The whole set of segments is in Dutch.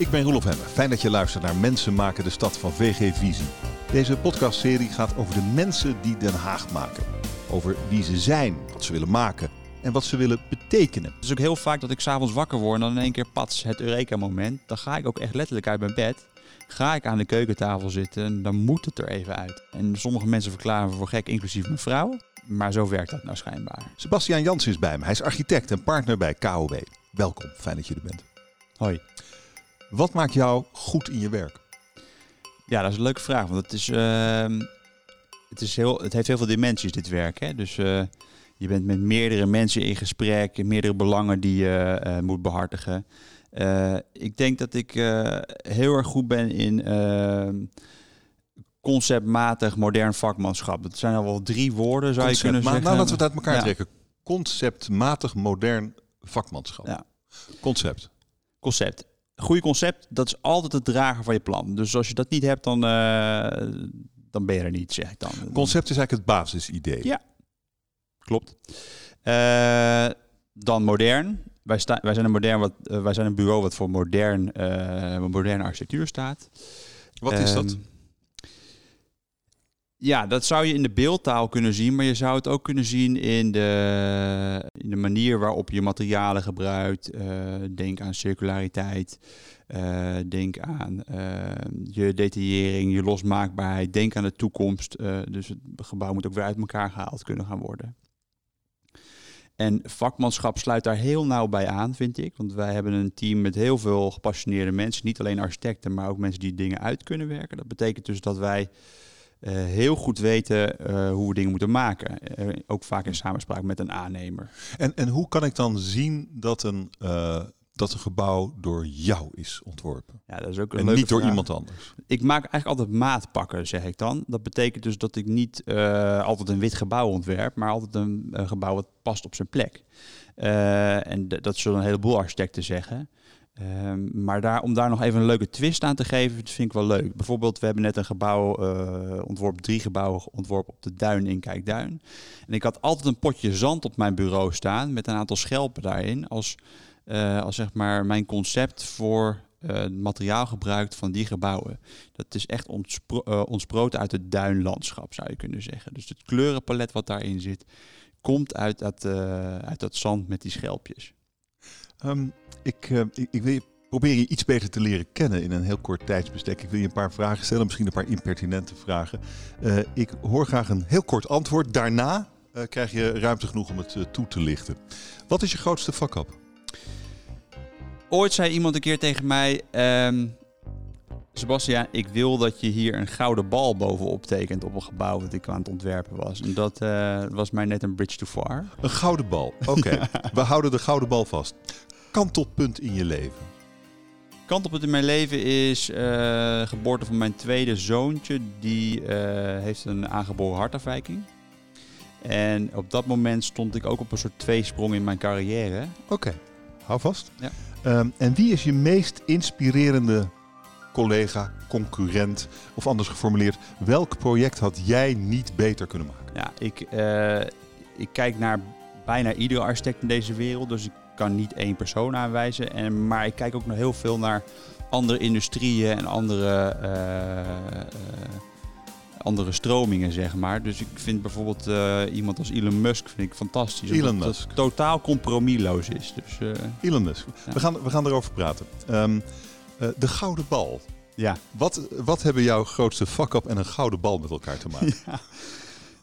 Ik ben Roelof Hemmer. Fijn dat je luistert naar Mensen maken de stad van VG Visie. Deze podcastserie gaat over de mensen die Den Haag maken. Over wie ze zijn, wat ze willen maken en wat ze willen betekenen. Het is ook heel vaak dat ik s'avonds wakker word en dan in één keer pats het Eureka-moment. Dan ga ik ook echt letterlijk uit mijn bed. Ga ik aan de keukentafel zitten en dan moet het er even uit. En sommige mensen verklaren me voor gek, inclusief mijn vrouw. Maar zo werkt dat nou schijnbaar. Sebastiaan Jans is bij me. Hij is architect en partner bij KOB. Welkom, fijn dat je er bent. Hoi. Wat maakt jou goed in je werk? Ja, dat is een leuke vraag. Want het, is, ehm, het, is heel, het heeft heel veel dimensies, dit werk. Hè? Dus eh, je bent met meerdere mensen in gesprek, meerdere belangen die je eh, moet behartigen. Eh, ik denk dat ik heel erg goed ben in ehm, conceptmatig modern vakmanschap. Dat zijn al wel drie woorden, zou je kunnen zeggen. Nou, laten we het uit elkaar trekken. Conceptmatig modern vakmanschap. Ja. Concept. Concept. Goede concept, dat is altijd het drager van je plan. Dus als je dat niet hebt, dan, uh, dan ben je er niet, zeg ik dan. Concept is eigenlijk het basisidee. Ja, klopt. Uh, dan modern. Wij, sta, wij, zijn een modern wat, uh, wij zijn een bureau wat voor modern, moderne architectuur staat. Wat is dat? Ja, dat zou je in de beeldtaal kunnen zien, maar je zou het ook kunnen zien in de, in de manier waarop je materialen gebruikt. Uh, denk aan circulariteit, uh, denk aan uh, je detaillering, je losmaakbaarheid, denk aan de toekomst. dus het gebouw moet ook weer uit elkaar gehaald kunnen gaan worden. En vakmanschap sluit daar heel nauw bij aan, vind ik. Want wij hebben een team met heel veel gepassioneerde mensen. Niet alleen architecten, maar ook mensen die dingen uit kunnen werken. Dat betekent dus dat wij uh, heel goed weten uh, hoe we dingen moeten maken. Uh, ook vaak in samenspraak met een aannemer. En, en hoe kan ik dan zien dat een, dat een gebouw door jou is ontworpen? Ja, dat is ook een en leuke niet door iemand anders. Ik maak eigenlijk altijd maatpakken, zeg ik dan. Dat betekent dus dat ik niet altijd een wit gebouw ontwerp, maar altijd een, gebouw wat past op zijn plek. en dat zullen een heleboel architecten zeggen. Um, maar daar, om daar nog even een leuke twist aan te geven, vind ik wel leuk. Bijvoorbeeld, we hebben net een gebouw uh, ontworpen, drie gebouwen ontworpen op de Duin in Kijkduin. En ik had altijd een potje zand op mijn bureau staan met een aantal schelpen daarin als, uh, als zeg maar mijn concept voor uh, het materiaalgebruik van die gebouwen. Dat is echt ontspro ontsproten uit het duinlandschap, zou je kunnen zeggen. Dus het kleurenpalet wat daarin zit, komt uit dat, uit zand met die schelpjes. Um, ik, uh, ik, ik, wil je proberen je iets beter te leren kennen in een heel kort tijdsbestek. Ik wil je een paar vragen stellen, misschien een paar impertinente vragen. Uh, ik hoor graag een heel kort antwoord. Daarna uh, krijg je ruimte genoeg om het toe te lichten. Wat is je grootste fuck-up? Ooit zei iemand een keer tegen mij... Um, Sebastian, ik wil dat je hier een gouden bal bovenop tekent op een gebouw dat ik aan het ontwerpen was. En dat uh, was mij net een bridge too far. Een gouden bal, oké. Okay. We houden de gouden bal vast. Kantelpunt in je leven? Kantelpunt in mijn leven is uh, geboorte van mijn tweede zoontje. Die uh, heeft een aangeboren hartafwijking. En op dat moment stond ik ook op een soort tweesprong in mijn carrière. Oké, okay. hou vast. Ja. Um, en wie is je meest inspirerende collega, concurrent of anders geformuleerd, welk project had jij niet beter kunnen maken? Ja, ik, uh, ik kijk naar bijna iedere architect in deze wereld, dus ik kan niet één persoon aanwijzen. En, maar ik kijk ook nog heel veel naar andere industrieën en andere, uh, uh, andere stromingen, zeg maar. Dus ik vind bijvoorbeeld iemand als Elon Musk vind ik fantastisch. Elon Musk. totaal compromisloos is. Dus, Elon Musk. Ja. We, gaan, we gaan erover praten. Um, uh, de gouden bal. Ja. Wat, wat hebben jouw grootste fuck-up en een gouden bal met elkaar te maken?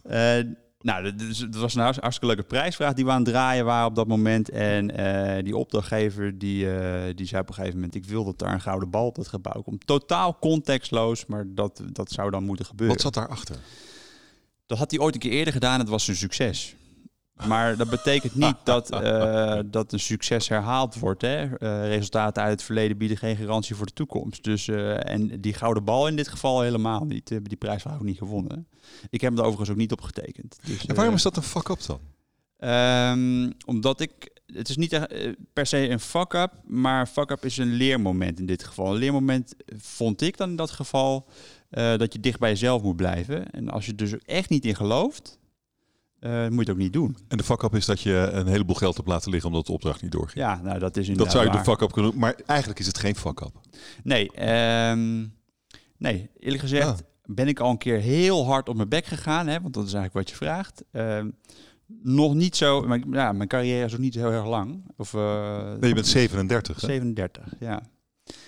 Ja. Nou, dat was een hartstikke leuke prijsvraag die we aan het draaien waren op dat moment. En uh, die opdrachtgever die, die zei op een gegeven moment... ik wil dat daar een gouden bal op dat gebouw komt. Totaal contextloos, maar dat, dat zou dan moeten gebeuren. Wat zat daarachter? Dat had hij ooit een keer eerder gedaan. Het was een succes. Maar dat betekent niet dat, uh, dat een succes herhaald wordt. Hè? Uh, resultaten uit het verleden bieden geen garantie voor de toekomst. Dus, uh, en die gouden bal in dit geval helemaal niet. die prijs was ook niet gewonnen. Ik heb hem er overigens ook niet op getekend. Dus, en waarom is dat een fuck-up dan? Um, omdat ik... Het is niet per se een fuck-up, maar fuck-up is een leermoment in dit geval. Een leermoment vond ik dan in dat geval dat je dicht bij jezelf moet blijven. En als je dus echt niet in gelooft eh, moet je het ook niet doen. En de fuck-up is dat je een heleboel geld hebt laten liggen omdat de opdracht niet doorging. Ja, nou dat is dat inderdaad zou je de fuck-up kunnen maar eigenlijk is het geen fuck-up. Nee, ehm, nee, eerlijk gezegd Ah. ben ik al een keer heel hard op mijn bek gegaan, hè, want dat is eigenlijk wat je vraagt. Ehm, nog niet zo, maar, ja, mijn carrière is ook niet heel erg lang. Of eh, Nee, je bent 37. Hè? 37, ja.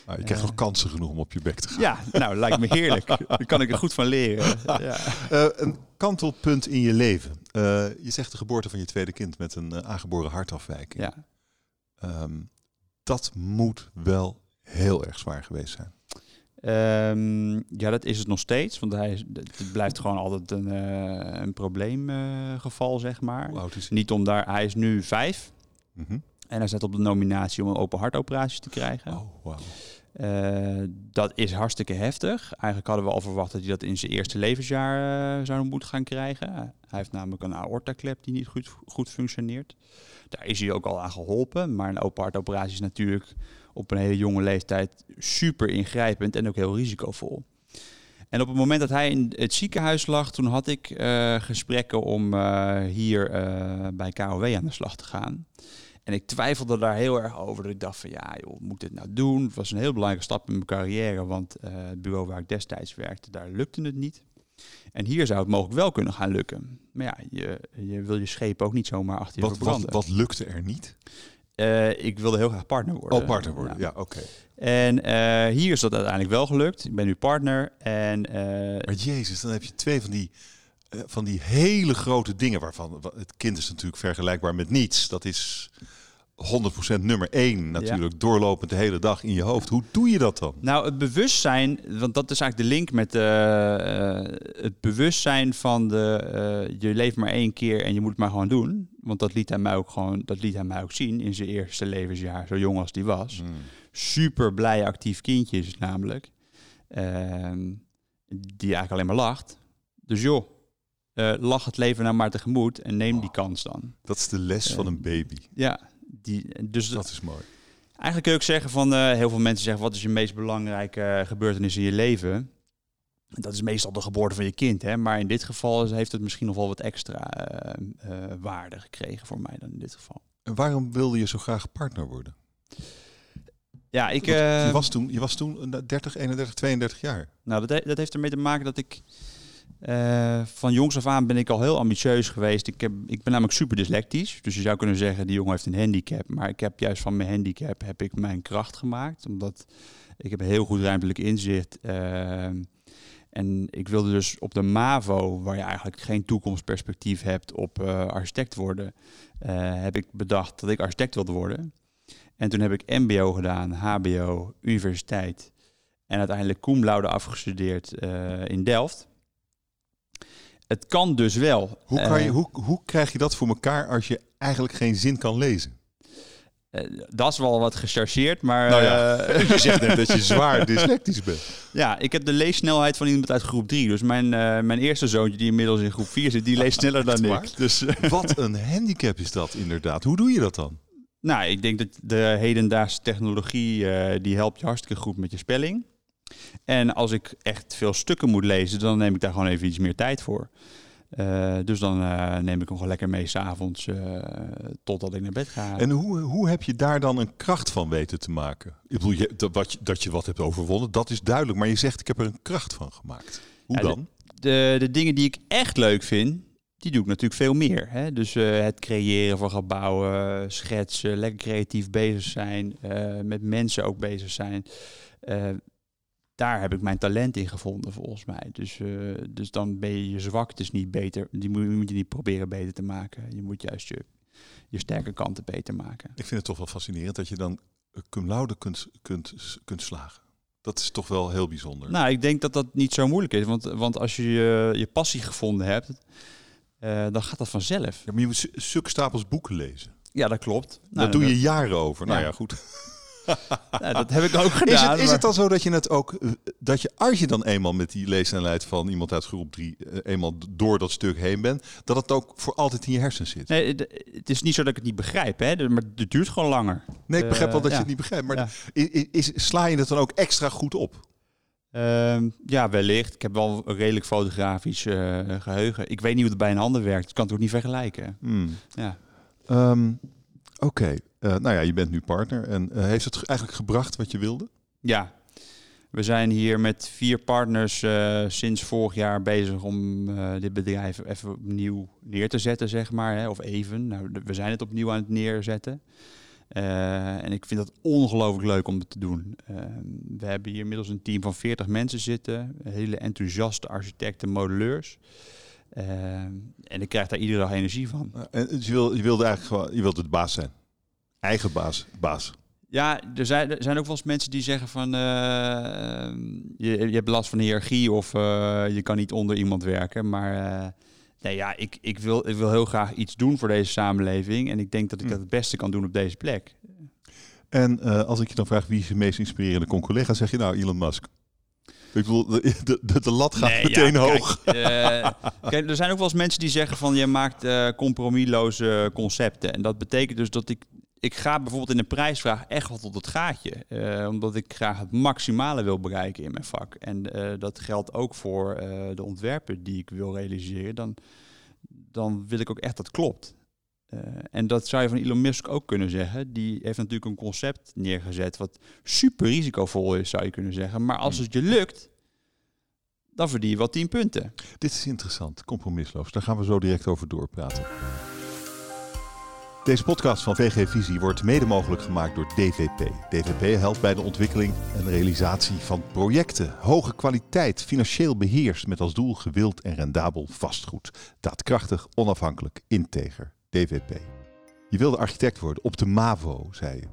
Ah, je krijgt Eh. nog kansen genoeg om op je bek te gaan. Ja, nou, lijkt me heerlijk. Daar kan ik er goed van leren. Ja. Eh, een kantelpunt in je leven. Eh, je zegt de geboorte van je tweede kind met een eh, aangeboren hartafwijking. ja. Ehm, dat moet wel heel erg zwaar geweest zijn. Ehm, ja, dat is het nog steeds. Want hij het blijft gewoon altijd een, eh, een probleemgeval, zeg maar. Niet om daar, hij is nu vijf. Mhm. En hij staat op de nominatie om een open hartoperatie te krijgen. Oh, wauw. Eh, dat is hartstikke heftig. Eigenlijk hadden we al verwacht dat hij dat in zijn eerste levensjaar eh, zou moeten gaan krijgen. Hij heeft namelijk een aortaklep die niet goed, goed functioneert. Daar is hij ook al aan geholpen. Maar een open hartoperatie is natuurlijk op een hele jonge leeftijd super ingrijpend en ook heel risicovol. En op het moment dat hij in het ziekenhuis lag, toen had ik eh, gesprekken om hier bij KOW aan de slag te gaan. En ik twijfelde daar heel erg over. Dat ik dacht van ja, joh, moet ik dit nou doen? Het was een heel belangrijke stap in mijn carrière. Want eh, het bureau waar ik destijds werkte, daar lukte het niet. En hier zou het mogelijk wel kunnen gaan lukken. Maar ja, je, je wil je schepen ook niet zomaar achter je Wat, wat, verbranden. wat lukte er niet? Eh, ik wilde heel graag partner worden. Oh, partner worden. Ja, oké. En eh, hier is dat uiteindelijk wel gelukt. Ik ben nu partner. En Maar jezus, dan heb je twee van die, van die hele grote dingen waarvan wa- het kind is natuurlijk vergelijkbaar met niets. Dat is 100% nummer één natuurlijk, doorlopend de hele dag in je hoofd. Hoe doe je dat dan? Nou, het bewustzijn, want dat is eigenlijk de link met eh, eh, het bewustzijn van de eh, je leeft maar één keer en je moet het maar gewoon doen. Want dat liet hij mij ook gewoon, dat liet hij mij ook zien in zijn eerste levensjaar, zo jong als die was. Hmm. Super blij actief kindje is het namelijk. Ehm, die eigenlijk alleen maar lacht. Dus joh, lach het leven nou maar tegemoet en neem die kans dan. Dat is de les van een baby. Ja, die, dus Dat is mooi. Eigenlijk kun je ook zeggen van eh, heel veel mensen zeggen: wat is je meest belangrijke eh, gebeurtenis in je leven? Dat is meestal de geboorte van je kind, hè? maar in dit geval heeft het misschien nog wel wat extra eh, waarde gekregen voor mij dan in dit geval. En waarom wilde je zo graag partner worden? Ja, ik. Je, was toen, je was toen eh, 30, 31, 32 jaar. Nou, dat, he- dat heeft ermee te maken dat ik eh, van jongs af aan ben ik al heel ambitieus geweest. Ik, heb, ik ben namelijk super dyslectisch. Dus je zou kunnen zeggen, die jongen heeft een handicap. Maar ik heb juist van mijn handicap heb ik mijn kracht gemaakt. Omdat ik heb heel goed ruimtelijk inzicht. ehm, en ik wilde dus op de MAVO, waar je eigenlijk geen toekomstperspectief hebt op eh, architect worden, heb ik bedacht dat ik architect wilde worden. En toen heb ik MBO gedaan, HBO, universiteit. En uiteindelijk cum laude afgestudeerd in Delft. Het kan dus wel. Hoe, kan je, Eh, hoe, hoe krijg je dat voor elkaar als je eigenlijk geen zin kan lezen? eh, dat is wel wat gechargeerd, maar Nou ja, eh, je zegt net dat je zwaar dyslectisch bent. ja, ik heb de leessnelheid van iemand uit groep 3. Dus mijn, mijn eerste zoontje, die inmiddels in groep 4 zit, die leest sneller dan ik. Dus Wat een handicap is dat inderdaad. Hoe doe je dat dan? nou, ik denk dat de hedendaagse technologie, die helpt je hartstikke goed met je spelling. En als ik echt veel stukken moet lezen, dan neem ik daar gewoon even iets meer tijd voor. Eh, dus dan eh, neem ik hem gewoon lekker mee s'avonds uh, totdat ik naar bed ga. En hoe, hoe heb je daar dan een kracht van weten te maken? Ik bedoel, je, dat, wat, je- dat je wat hebt overwonnen, dat is duidelijk. Maar je zegt, ik heb er een kracht van gemaakt. Hoe Ja, dan? de, de dingen die ik echt leuk vind, die doe ik natuurlijk veel meer. Hè? Dus het creëren van gebouwen, schetsen, lekker creatief bezig zijn, met mensen ook bezig zijn. Daar heb ik mijn talent in gevonden, volgens mij. Dus, eh, dus dan ben je je zwaktes niet beter. Die moet, moet je niet proberen beter te maken. Je moet juist je, je sterke kanten beter maken. Ik vind het toch wel fascinerend dat je dan eh, cum laude kunt, kunt, kunt slagen. Dat is toch wel heel bijzonder. Nou, ik denk dat dat niet zo moeilijk is. Want, want als je je, je passie gevonden hebt, eh, dan gaat dat vanzelf. Ja, maar je moet zulke stapels boeken lezen. Ja, dat klopt. Nou, Daar doe je jaren over. Nou Ja. ja, goed. Nou, dat heb ik ook gedaan. Is het, is maar- het dan zo dat je het ook, eh, dat je als je dan eenmaal met die leesnelheid van iemand uit groep 3 eenmaal door dat stuk heen bent, dat het ook voor altijd in je hersens zit? Nee, het- is niet zo dat ik het niet begrijp, hè? maar het duurt gewoon langer. Nee, ik begrijp wel dat Eh, je het niet begrijpt, maar Ja. is, sla je het dan ook extra goed op? Ehm, ja, wellicht. Ik heb wel een redelijk fotografisch eh, geheugen. Ik weet niet hoe het bij een ander werkt. Ik kan het ook niet vergelijken. Hmm. Ja. Ehm, Oké, Eh, nou ja, je bent nu partner. En eh, heeft het eigenlijk gebracht wat je wilde? ja, we zijn hier met vier partners eh, sinds vorig jaar bezig om dit bedrijf even opnieuw neer te zetten, zeg maar. Hè? Of even. Nou, we zijn het opnieuw aan het neerzetten. En ik vind dat ongelooflijk leuk om het te doen. Ehm, we hebben hier inmiddels een team van 40 mensen zitten. Hele enthousiaste architecten, modelleurs. Ehm, en ik krijg daar iedere dag energie van. En dus je, wil, je wilde eigenlijk gewoon, je wilde de baas zijn. Eigen baas. baas. Ja, er zijn, er zijn ook wel eens mensen die zeggen van eh, je, je hebt last van hiërarchie of eh, je kan niet onder iemand werken. Maar eh, nee, ja, ik, ik, wil, ik wil heel graag iets doen voor deze samenleving. En ik denk dat ik Hm. dat het beste kan doen op deze plek. En eh, als ik je dan vraag wie is je meest inspirerende con-collega, zeg je nou Elon Musk. Ik bedoel, de, de, de, lat gaat Nee, meteen ja, kijk, hoog. eh, kijk, er zijn ook wel eens mensen die zeggen van je maakt eh compromisloze concepten. En dat betekent dus dat ik, ik ga bijvoorbeeld in een prijsvraag echt wel tot het gaatje. Eh, omdat ik graag het maximale wil bereiken in mijn vak. En eh, dat geldt ook voor eh, de ontwerpen die ik wil realiseren. Dan, dan wil ik ook echt dat klopt. En dat zou je van Elon Musk ook kunnen zeggen. Die heeft natuurlijk een concept neergezet wat super risicovol is, zou je kunnen zeggen. Maar als het je lukt, dan verdien je wel 10 punten. Dit is interessant, compromisloos. Daar gaan we zo direct over doorpraten. Deze podcast van VG Visie wordt mede mogelijk gemaakt door DVP. DVP helpt bij de ontwikkeling en realisatie van projecten. Hoge kwaliteit, financieel beheerst met als doel gewild en rendabel vastgoed. Daadkrachtig, onafhankelijk, integer. DVP. Je wilde architect worden op de MAVO, zei je.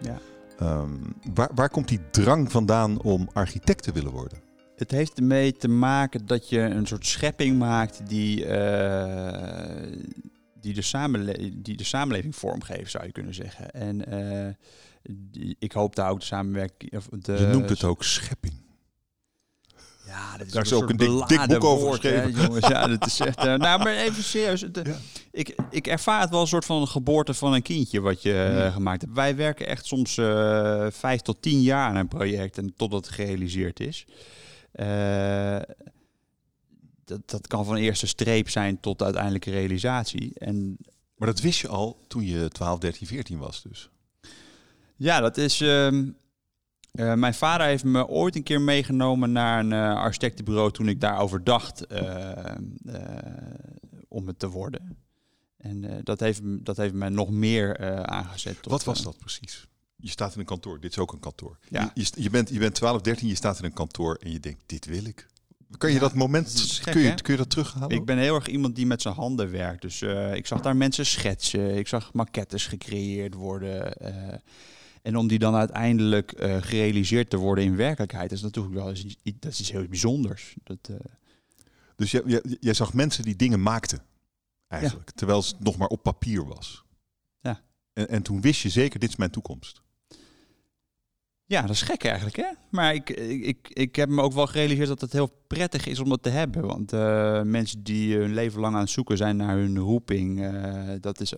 Ja. Ehm, waar, waar komt die drang vandaan om architect te willen worden? Het heeft ermee te maken dat je een soort schepping maakt die, eh, die, de, samenle die de samenleving vormgeeft, zou je kunnen zeggen. En eh, die, ik hoop daar ook de samenwerking. Of de, Je noemt het ook schepping. Ja, dat is Daar is een ook een dik- boek over woord, hè, geschreven. jongens, ja, dat is echt. eh, nou, maar even serieus. eh, Ja. ik, ik ervaar het wel een soort van een geboorte van een kindje wat je gemaakt hebt. Wij werken echt soms vijf tot tien jaar aan een project en totdat het gerealiseerd is. Eh, dat, dat kan van eerste streep zijn tot uiteindelijke realisatie. En Maar dat wist je al toen je 12, 13, 14 was dus. Ja, dat is. ehm, eh, mijn vader heeft me ooit een keer meegenomen naar een eh, architectenbureau toen ik daarover dacht eh, om het te worden. En dat, heeft, dat heeft me nog meer aangezet. tot, Wat was dat precies? Je staat in een kantoor. Dit is ook een kantoor. Ja. Je, je bent, je bent 12, 13, je staat in een kantoor en je denkt, dit wil ik. Kan je Ja, dat moment, dat is gek, kun, je, kun je dat terughalen? Ik ben heel erg iemand die met zijn handen werkt. Dus eh, ik zag daar mensen schetsen. Ik zag maquettes gecreëerd worden. eh, en om die dan uiteindelijk eh, gerealiseerd te worden in werkelijkheid, is natuurlijk wel eens dat is iets heel bijzonders. Dat, Dus jij, jij, jij zag mensen die dingen maakten, eigenlijk. Terwijl het nog maar op papier was. Ja. En, en toen wist je zeker, dit is mijn toekomst. Ja, dat is gek eigenlijk, hè? Maar ik, ik, ik, heb me ook wel gerealiseerd dat het heel prettig is om dat te hebben. Want eh, mensen die hun leven lang aan het zoeken zijn naar hun roeping, eh, dat is,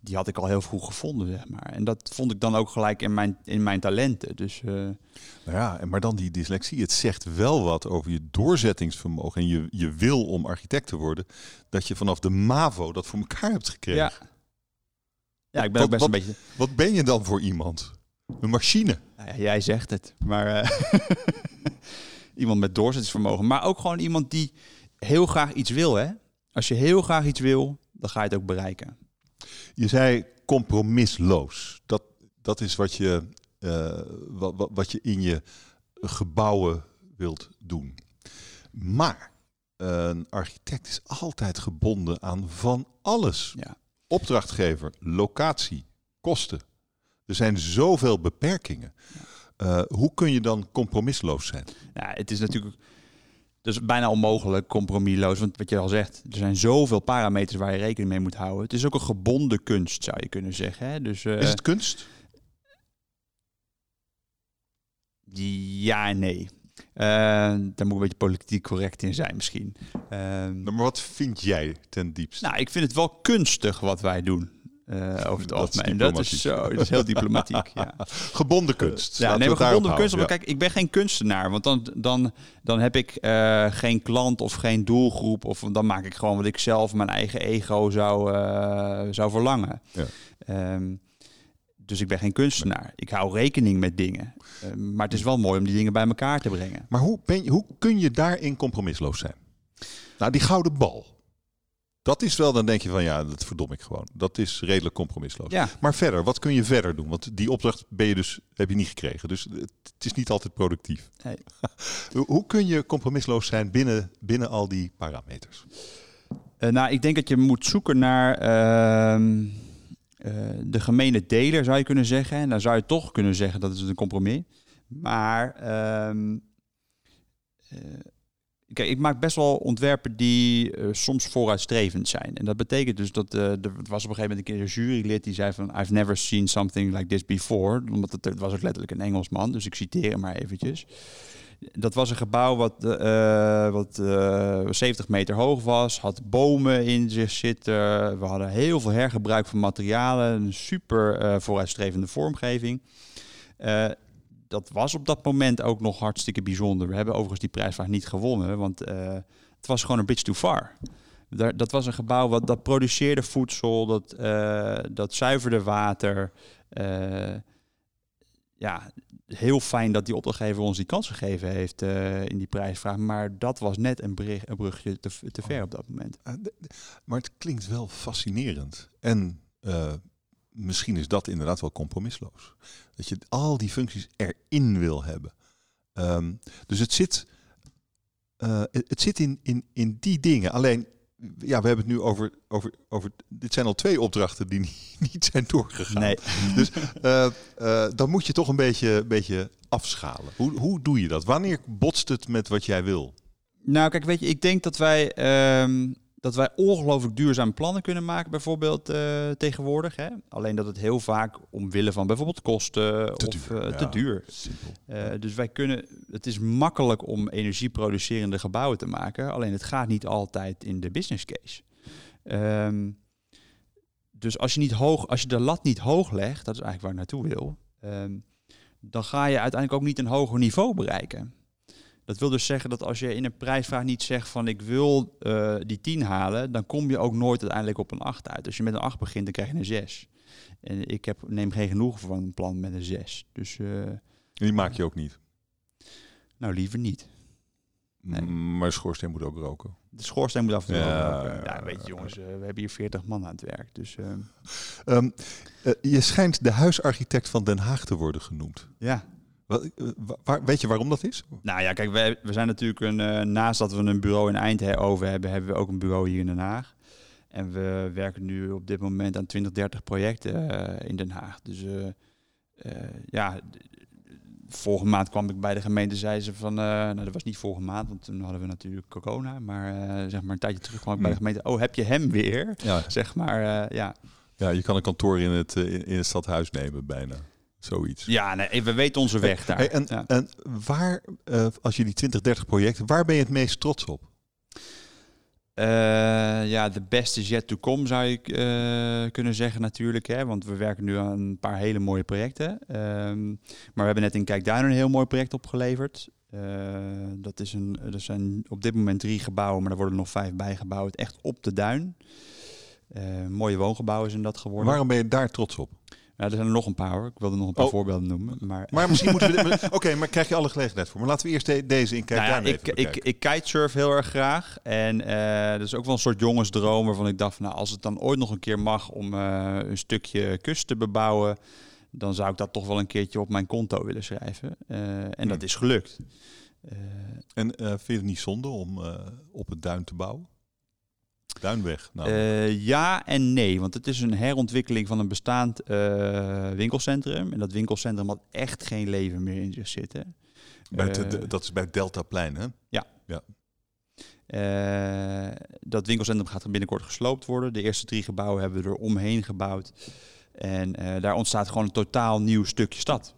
die had ik al heel vroeg gevonden, zeg maar. En dat vond ik dan ook gelijk in mijn, in mijn talenten. Dus eh, Nou ja, maar dan die dyslexie. Het zegt wel wat over je doorzettingsvermogen en je, je wil om architect te worden. Dat je vanaf de MAVO dat voor elkaar hebt gekregen. ja. Ja, ik ben Wat- ook best wat- een beetje... Wat ben je dan voor iemand? Een machine. Nou ja, jij zegt het, maar eh, iemand met doorzettingsvermogen. Maar ook gewoon iemand die heel graag iets wil, hè? Als je heel graag iets wil, dan ga je het ook bereiken. Je zei compromisloos. Dat, dat is wat je, eh, wat, wat, wat je in je gebouwen wilt doen. Maar een architect is altijd gebonden aan van alles. Ja. Opdrachtgever, locatie, kosten. Er zijn zoveel beperkingen. Eh, hoe kun je dan compromisloos zijn? Ja, het is natuurlijk dus bijna onmogelijk, compromisloos. Want wat je al zegt, er zijn zoveel parameters waar je rekening mee moet houden. Het is ook een gebonden kunst, zou je kunnen zeggen. Hè? Dus, eh, Is het kunst? Ja en nee. Eh, daar moet ik een beetje politiek correct in zijn misschien. Maar wat vind jij ten diepste? nou, ik vind het wel kunstig wat wij doen. Eh, over het algemeen. Dat is zo, dat is heel diplomatiek. ja. Gebonden kunst. Ja, nee, gebonden kunst. Maar kijk, ik ben geen kunstenaar. Want dan, dan, dan heb ik eh, geen klant of geen doelgroep. Of dan maak ik gewoon wat ik zelf, mijn eigen ego zou, eh, zou verlangen. Ja. Ehm, dus ik ben geen kunstenaar. Ik hou rekening met dingen. Maar het is wel mooi om die dingen bij elkaar te brengen. Maar hoe, ben je, hoe kun je daarin compromisloos zijn? Nou, die gouden bal. Dat is wel, dan denk je van ja, dat verdom ik gewoon. Dat is redelijk compromisloos. Ja, Maar verder, wat kun je verder doen? Want die opdracht ben je dus, heb je niet gekregen. Dus het is niet altijd productief. Nee. Hoe- kun je compromisloos zijn binnen, binnen al die parameters? Eh, nou, ik denk dat je moet zoeken naar ehm, eh, de gemene deler, zou je kunnen zeggen. En dan zou je toch kunnen zeggen dat het een compromis. Maar ehm, eh, kijk, ik maak best wel ontwerpen die eh, soms vooruitstrevend zijn. En dat betekent dus dat eh, er was op een gegeven moment een keer een jurylid die zei van I've never seen something like this before. Omdat het, was ook letterlijk een Engelsman, dus ik citeer hem maar eventjes. Dat was een gebouw wat, eh, wat eh, 70 meter hoog was, had bomen in zich zitten. We hadden heel veel hergebruik van materialen, een super vooruitstrevende vormgeving. Dat was op dat moment ook nog hartstikke bijzonder. We hebben overigens die prijsvraag niet gewonnen, want eh, het was gewoon een bridge too far. Daar, dat was een gebouw wat dat produceerde voedsel, dat, eh, dat zuiverde water. Eh, ja, heel fijn dat die opdrachtgever ons die kans gegeven heeft in die prijsvraag. Maar dat was net een, brug, een brugje te, te ver op dat moment. Maar het klinkt wel fascinerend. En misschien is dat inderdaad wel compromisloos. Dat je al die functies erin wil hebben. Ehm, dus het zit, eh, het zit in, in, in die dingen. Alleen, ja, we hebben het nu over, over, over. Dit zijn al twee opdrachten die niet, niet zijn doorgegaan. Nee, Dus eh, eh, dan moet je toch een beetje, beetje afschalen. Hoe, hoe doe je dat? Wanneer botst het met wat jij wil? Nou, kijk, weet je, ik denk dat wij, ehm, dat wij ongelooflijk duurzame plannen kunnen maken, bijvoorbeeld eh, tegenwoordig. Hè? Alleen dat het heel vaak omwille van bijvoorbeeld kosten Te of duur, eh, ja. te duur. Eh, dus wij kunnen, het is makkelijk om energieproducerende gebouwen te maken, alleen het gaat niet altijd in de business case. Ehm, dus als je, niet hoog, als je de lat niet hoog legt, dat is eigenlijk waar ik naartoe wil, ehm, dan ga je uiteindelijk ook niet een hoger niveau bereiken. Dat wil dus zeggen dat als je in een prijsvraag niet zegt van ik wil eh, die 10 halen, dan kom je ook nooit uiteindelijk op een 8 uit. Als je met een 8 begint, dan krijg je een 6. En ik heb, neem geen genoegen van een plan met een 6. Dus eh, Die maak je ook niet. nou liever niet. Nee. Mm, Maar schoorsteen moet ook roken. De schoorsteen moet af en toe Ja, ook, eh, ja, weet je jongens, eh, we hebben hier 40 man aan het werk. Dus eh, Ehm, eh, je schijnt de huisarchitect van Den Haag te worden genoemd. ja. Wat, eh, waar, weet je waarom dat is? Nou ja, kijk, wij, we zijn natuurlijk een, eh, naast dat we een bureau in Eindhoven hebben, hebben we ook een bureau hier in Den Haag. En we werken nu op dit moment aan 20, 30 projecten eh, in Den Haag. Dus ja, volgende maand kwam ik bij de gemeente, zei ze van, nou dat was niet volgende maand, want toen hadden we natuurlijk corona. Maar zeg maar een tijdje terug kwam ik bij de Hmm. gemeente, oh heb je hem weer? Ja, Zeg maar, ja. ja je kan een kantoor in het, in het stadhuis nemen, bijna. Zoiets. Ja, nee, we weten onze weg daar. Hey, en, ja. en waar, eh, als je die 20, 30 projecten, waar ben je het meest trots op? Eh, ja, de best is yet to come zou ik eh, kunnen zeggen natuurlijk. Hè? Want we werken nu aan een paar hele mooie projecten. Ehm, maar we hebben net in Kijkduin een heel mooi project opgeleverd. Eh, dat is een, er zijn op dit moment drie gebouwen, maar er worden nog vijf bijgebouwd. Echt op de duin. Eh, mooie woongebouwen zijn dat geworden. Waarom ben je daar trots op? Ja, er zijn er nog een paar hoor. Ik wilde nog een paar Oh. voorbeelden noemen. Maar, Maar misschien moeten we... Oké, maar krijg je alle gelegenheid voor. Maar laten we eerst de- deze in kijken. Nou ja, ik, ik, ik kitesurf heel erg graag. En eh dat is ook wel een soort jongensdroom waarvan ik dacht, van, nou, als het dan ooit nog een keer mag om eh, een stukje kust te bebouwen, dan zou ik dat toch wel een keertje op mijn konto willen schrijven. Eh, en dat is gelukt. En vind je het niet zonde om op het duin te bouwen? Duinweg. Nou, eh, ja en nee, want het is een herontwikkeling van een bestaand eh, winkelcentrum. En dat winkelcentrum had echt geen leven meer in zich zitten. bij het- eh, dat is bij Deltaplein, hè? Eh, dat winkelcentrum gaat er binnenkort gesloopt worden. De eerste drie gebouwen hebben we er omheen gebouwd. En daar ontstaat gewoon een totaal nieuw stukje stad.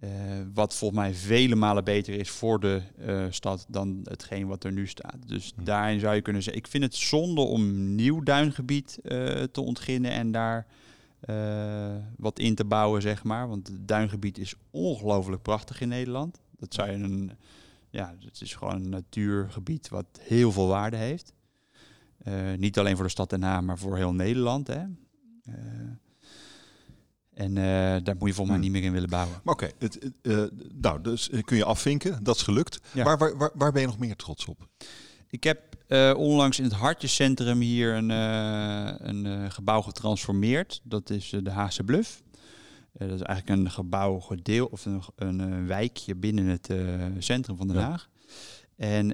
Uh, wat volgens mij vele malen beter is voor de uh, stad dan hetgeen wat er nu staat. Dus daarin zou je kunnen zeggen, ik vind het zonde om nieuw duingebied uh, te ontginnen en daar wat in te bouwen, zeg maar. Want het duingebied is ongelooflijk prachtig in Nederland. Dat zou je een, ja, het is gewoon een natuurgebied wat heel veel waarde heeft. niet alleen voor de stad Den Haag, maar voor heel Nederland. Hè. En uh, daar moet je volgens mij hmm. niet meer in willen bouwen. Maar oké, uh, nou, dus kun je afvinken, dat is gelukt. Ja. Waar, waar, waar, ben je nog meer trots op? Ik heb onlangs in het Hartjescentrum hier een, een gebouw getransformeerd. Dat is de Haagse Bluff. dat is eigenlijk een gebouw gedeel of een, een wijkje binnen het centrum van Den Haag. En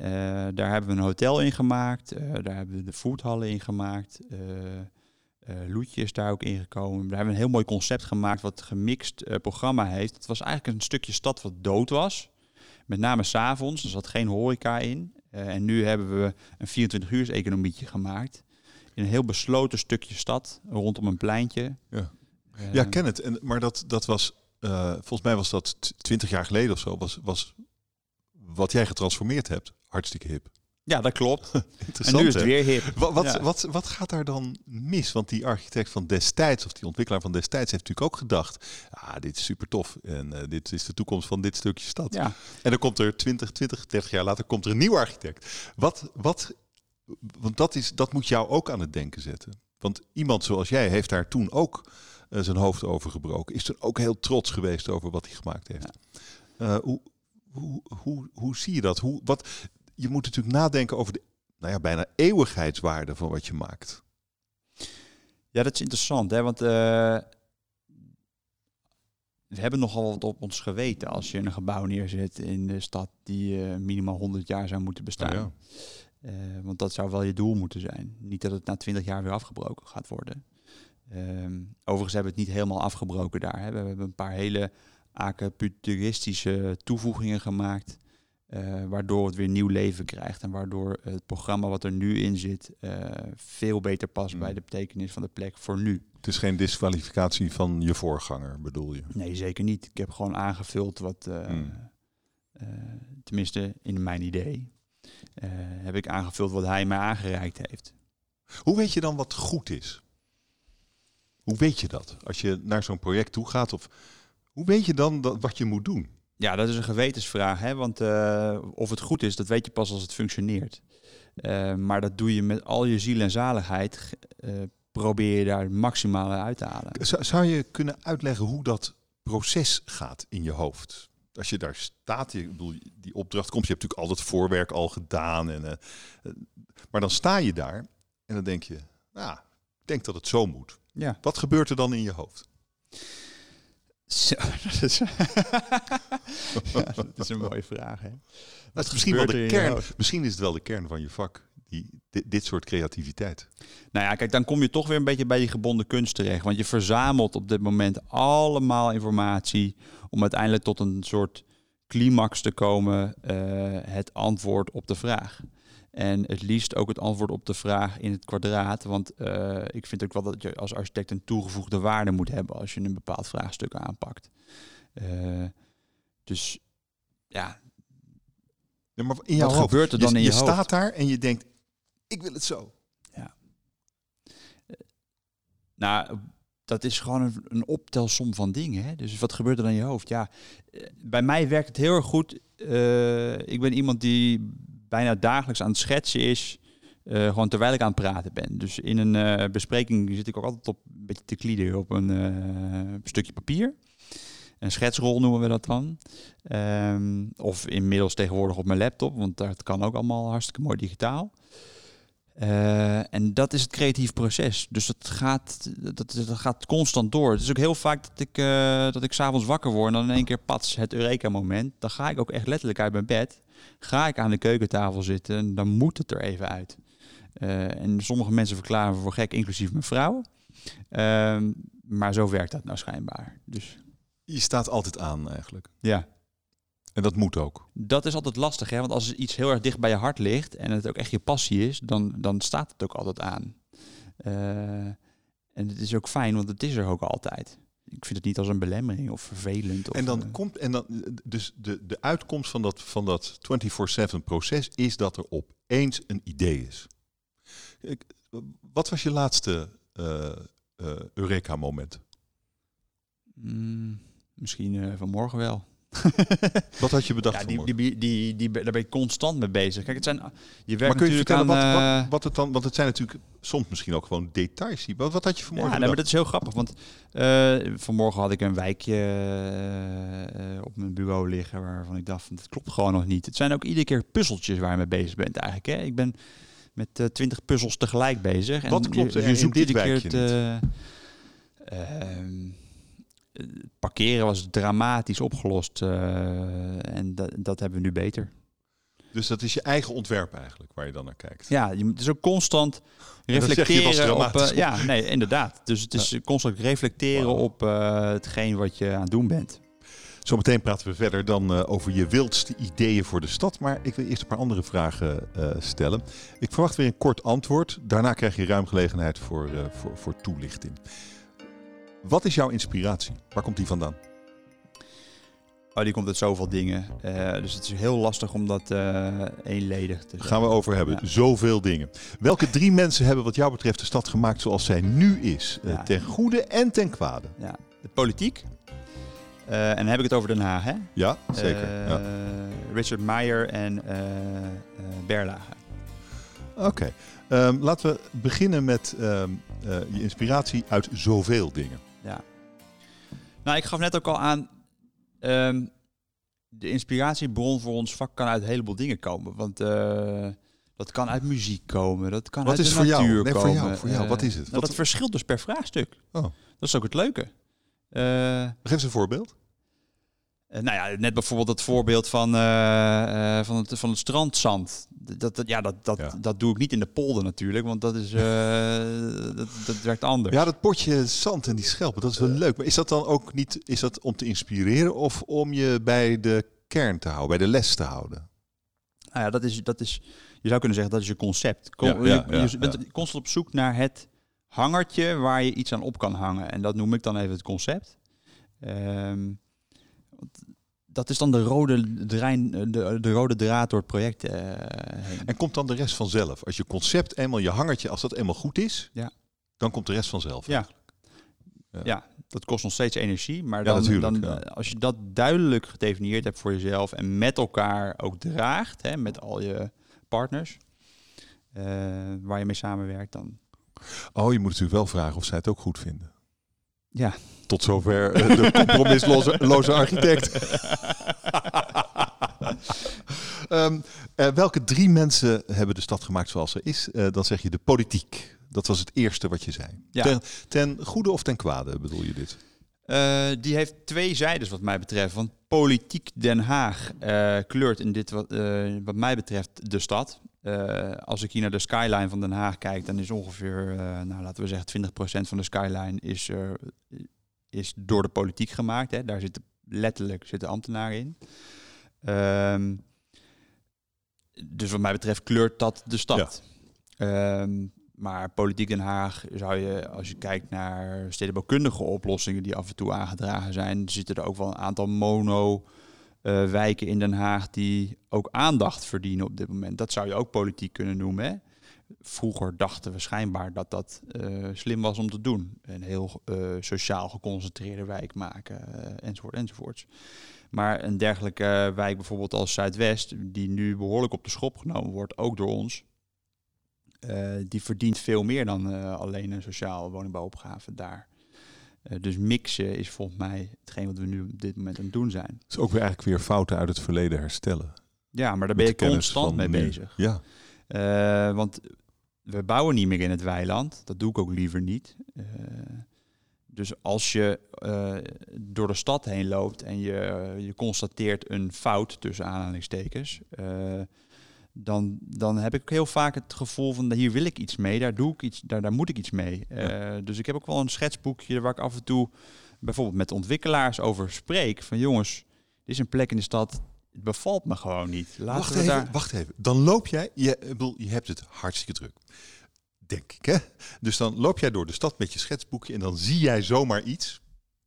daar hebben we een hotel in gemaakt. daar hebben we de foodhallen in gemaakt. Uh, Loetje is daar ook ingekomen. Daar hebben we een heel mooi concept gemaakt wat gemixt uh, programma heeft. Het was eigenlijk een stukje stad wat dood was. Met name s'avonds, er zat geen horeca in. Uh, en nu hebben we een 24 uur economietje gemaakt. In een heel besloten stukje stad, rondom een pleintje. Ja, ja ken het. En, maar dat, dat was, volgens mij was dat 20 jaar geleden of zo, was, was wat jij getransformeerd hebt. Hartstikke hip. Ja, dat klopt. en nu is het weer hip. Wat, wat, wat, wat, gaat daar dan mis? Want die architect van destijds, of die ontwikkelaar van destijds, heeft natuurlijk ook gedacht: ah, dit is super tof en uh, dit is de toekomst van dit stukje stad. Ja. En dan komt er 20, 20, 30 jaar later komt er een nieuw architect. Wat, wat, want dat, is, dat moet jou ook aan het denken zetten. Want iemand zoals jij heeft daar toen ook uh, zijn hoofd over gebroken. Is er ook heel trots geweest over wat hij gemaakt heeft. Ja. Uh, hoe, hoe, hoe, hoe zie je dat? Hoe, wat, je moet natuurlijk nadenken over de nou ja, bijna eeuwigheidswaarde van wat je maakt. Ja, dat is interessant, hè? want uh, we hebben nogal wat op ons geweten als je een gebouw neerzet in de stad die uh, minimaal 100 jaar zou moeten bestaan. Oh ja. uh, want dat zou wel je doel moeten zijn. Niet dat het na 20 jaar weer afgebroken gaat worden. Ehm, overigens hebben we het niet helemaal afgebroken daar. Hè. We hebben een paar hele acupuncturistische toevoegingen gemaakt. Uh, waardoor het weer nieuw leven krijgt en waardoor het programma wat er nu in zit uh, veel beter past bij mm. de betekenis van de plek voor nu. Het is geen disqualificatie van je voorganger, bedoel je? Nee, zeker niet. Ik heb gewoon aangevuld wat, uh, mm. tenminste in mijn idee, heb ik aangevuld wat hij mij aangereikt heeft. Hoe weet je dan wat goed is? Hoe weet je dat? Als je naar zo'n project toe gaat, of hoe weet je dan dat, wat je moet doen? Ja, dat is een gewetensvraag. Hè? Want uh, of het goed is, dat weet je pas als het functioneert. Uh, maar dat doe je met al je ziel en zaligheid. Uh, probeer je daar het maximale uit te halen. Zou je kunnen uitleggen hoe dat proces gaat in je hoofd? Als je daar staat, je, bedoel, die opdracht komt, je hebt natuurlijk al het voorwerk al gedaan. En, maar dan sta je daar en dan denk je, nou, ik denk dat het zo moet. Ja. Wat gebeurt er dan in je hoofd? Zo, dat is, dat is een mooie vraag. Hè? Dat is misschien wel de kern. Misschien is het wel de kern van je vak. Die, dit, soort creativiteit. Nou ja, kijk, dan kom je toch weer een beetje bij die gebonden kunst terecht. Want je verzamelt op dit moment allemaal informatie om uiteindelijk tot een soort climax te komen, uh, het antwoord op de vraag. En het liefst ook het antwoord op de vraag in het kwadraat. Want uh, ik vind ook wel dat je als architect een toegevoegde waarde moet hebben als je een bepaald vraagstuk aanpakt. Uh, dus ja. ja maar in jouw wat gebeurt er dan je, in je, je staat daar en je denkt, ik wil het zo. Ja. Uh, nou, dat is gewoon een, een, optelsom van dingen. Hè? Dus wat gebeurt er dan in je hoofd? Ja, bij mij werkt het heel erg goed. ik ben iemand die bijna dagelijks aan het schetsen is. Uh, gewoon terwijl ik aan het praten ben. Dus in een uh, bespreking zit ik ook altijd op een beetje te klieden op een uh, stukje papier. Een schetsrol noemen we dat dan. Um, of inmiddels tegenwoordig op mijn laptop, want dat kan ook allemaal hartstikke mooi digitaal. en dat is het creatief proces. Dus dat gaat, dat, dat gaat constant door. Het is ook heel vaak dat ik, dat ik s'avonds wakker word en dan in één keer pats het Eureka-moment. Dan ga ik ook echt letterlijk uit mijn bed ga ik aan de keukentafel zitten, dan moet het er even uit. Uh, en sommige mensen verklaren voor gek, inclusief mijn vrouw. Uh, maar zo werkt dat nou schijnbaar. Dus. Je staat altijd aan eigenlijk. Ja. En dat moet ook. Dat is altijd lastig, hè? want als iets heel erg dicht bij je hart ligt en het ook echt je passie is, dan, dan staat het ook altijd aan. Uh, en het is ook fijn, want het is er ook altijd. Ik vind het niet als een belemmering of vervelend. Of, En dan eh, komt, en dan, dus de, de uitkomst van dat, van dat 24-7 proces is dat er opeens een idee is. Ik- Wat was je laatste eh, eh, Eureka-moment? mm, misschien vanmorgen wel. Wat had je bedacht ja, die, die, die, die, daar ben je constant mee bezig. Kijk, het zijn, je werkt Maar kun je natuurlijk vertellen aan... wat, wat, eh, wat het dan, want het zijn natuurlijk soms misschien ook gewoon details. Wat, wat had je vanmorgen Ja, nee, maar dat is heel grappig. Want eh, vanmorgen had ik een wijkje eh, op mijn bureau liggen waarvan ik dacht, van, dat klopt gewoon nog niet. Het zijn ook iedere keer puzzeltjes waar je mee bezig bent eigenlijk. Hè? Ik ben met twintig puzzels tegelijk bezig. Wat klopt je, er je in zoekt dit iedere keer wijkje het, eh, ehm, het parkeren was dramatisch opgelost. eh, en dat, dat hebben we nu beter. Dus dat is je eigen ontwerp eigenlijk, waar je dan naar kijkt. Ja, je moet dus ook constant reflecteren op... eh, ja, nee, inderdaad. Dus het is constant reflecteren op eh, hetgeen wat je aan het doen bent. Zometeen praten we verder dan over je wildste ideeën voor de stad. Maar ik wil eerst een paar andere vragen stellen. Ik verwacht weer een kort antwoord. Daarna krijg je ruim gelegenheid voor, voor, voor toelichting. Wat is jouw inspiratie? Waar komt die vandaan? Oh, die komt uit zoveel dingen. Eh, dus het is heel lastig om dat eh eenledig te Daar gaan we over hebben. Ja. Zoveel dingen. Welke drie mensen hebben wat jou betreft de stad gemaakt zoals zij nu is? Eh, ten goede en ten kwade. Ja. De politiek. En dan heb ik het over Den Haag, hè? Ja, zeker. Ja. Richard Meyer en Berlage. Oké. Ehm, laten we beginnen met ehm, eh, je inspiratie uit zoveel dingen. Nou, ik gaf net ook al aan... ehm, de inspiratiebron voor ons vak kan uit een heleboel dingen komen. Want eh, dat kan uit muziek komen, dat kan Wat uit is de voor jou? natuur Nee, voor komen. jou, voor jou. Eh, Wat is het? nou, Wat- dat verschilt dus per vraagstuk. Oh. Dat is ook het leuke. Eh, Geef eens een voorbeeld. Nou ja, net bijvoorbeeld het voorbeeld van, van, het, van het strandzand. Dat, dat, ja, dat, dat, Ja. dat doe ik niet in de polder natuurlijk, want dat, is, eh, anders. Ja, dat potje zand en die schelpen, dat is wel leuk. Maar is dat dan ook niet is dat om te inspireren of om je bij de kern te houden, bij de les te houden? Nou ja, dat is, dat is, je zou kunnen zeggen dat is je concept. Con- Ja, ja, je, ja, je bent constant op zoek naar het hangertje waar je iets aan op kan hangen. En dat noem ik dan even het concept. Ehm, dat is dan de rode, drein, de, de rode draad door het project eh, heen. En komt dan de rest vanzelf? Als je concept eenmaal, je hangertje, als dat eenmaal goed is, Ja. Dan komt de rest vanzelf. Ja. Ja. Ja. dat kost nog steeds energie. Maar dan, dan, ja. eh, als je dat duidelijk gedefinieerd hebt voor jezelf en met elkaar ook draagt, hè, met al je partners, eh, waar je mee samenwerkt, dan Oh, je moet natuurlijk wel vragen of zij het ook goed vinden. ja. Tot zover eh, de compromisloze loze architect. Ehm, eh, welke drie mensen hebben de stad gemaakt zoals ze is? Eh, dan zeg je de politiek. Dat was het eerste wat je zei. Ja. Ten, ten goede of ten kwade bedoel je dit? Eh, die heeft twee zijdes wat mij betreft. Want politiek Den Haag kleurt in dit wat, wat mij betreft de stad. Als ik hier naar de skyline van Den Haag kijk, dan is ongeveer, nou, laten we zeggen, 20% van de skyline is, is door de politiek gemaakt. Hè. Daar zitten letterlijk zitten ambtenaren in. Ehm, dus wat mij betreft kleurt dat de stad. Ehm, maar politiek Den Haag zou je, als je kijkt naar stedenbouwkundige oplossingen die af en toe aangedragen zijn, zitten er ook wel een aantal mono eh, wijken in Den Haag die ook aandacht verdienen op dit moment. Dat zou je ook politiek kunnen noemen. Hè? Vroeger dachten we schijnbaar dat dat eh, slim was om te doen. Een heel eh, sociaal geconcentreerde wijk maken, enzovoort, enzovoorts. Maar een dergelijke wijk bijvoorbeeld als Zuidwest, die nu behoorlijk op de schop genomen wordt, ook door ons, eh, die verdient veel meer dan eh, alleen een sociale woningbouwopgave daar. Eh, dus mixen is volgens mij hetgeen wat we nu op dit moment aan het doen zijn. Het is ook weer eigenlijk weer fouten uit het verleden herstellen. Ja, maar daar ben je constant mee nu. bezig. Ja. Want we bouwen niet meer in het weiland. Dat doe ik ook liever niet. Dus als je eh, door de stad heen loopt en je, je constateert een fout tussen aanhalingstekens, eh, dan, dan heb ik heel vaak het gevoel van hier wil ik iets mee, daar doe ik iets, daar, daar moet ik iets mee. Eh, Dus ik heb ook wel een schetsboekje waar ik af en toe bijvoorbeeld met ontwikkelaars over spreek. Van jongens, dit is een plek in de stad, het bevalt me gewoon niet. Laten Wacht we even, daar. wacht even. Dan loop jij, je, bedoel, je hebt het hartstikke druk. Denk ik, hè? Dus dan loop jij door de stad met je schetsboekje en dan zie jij zomaar iets.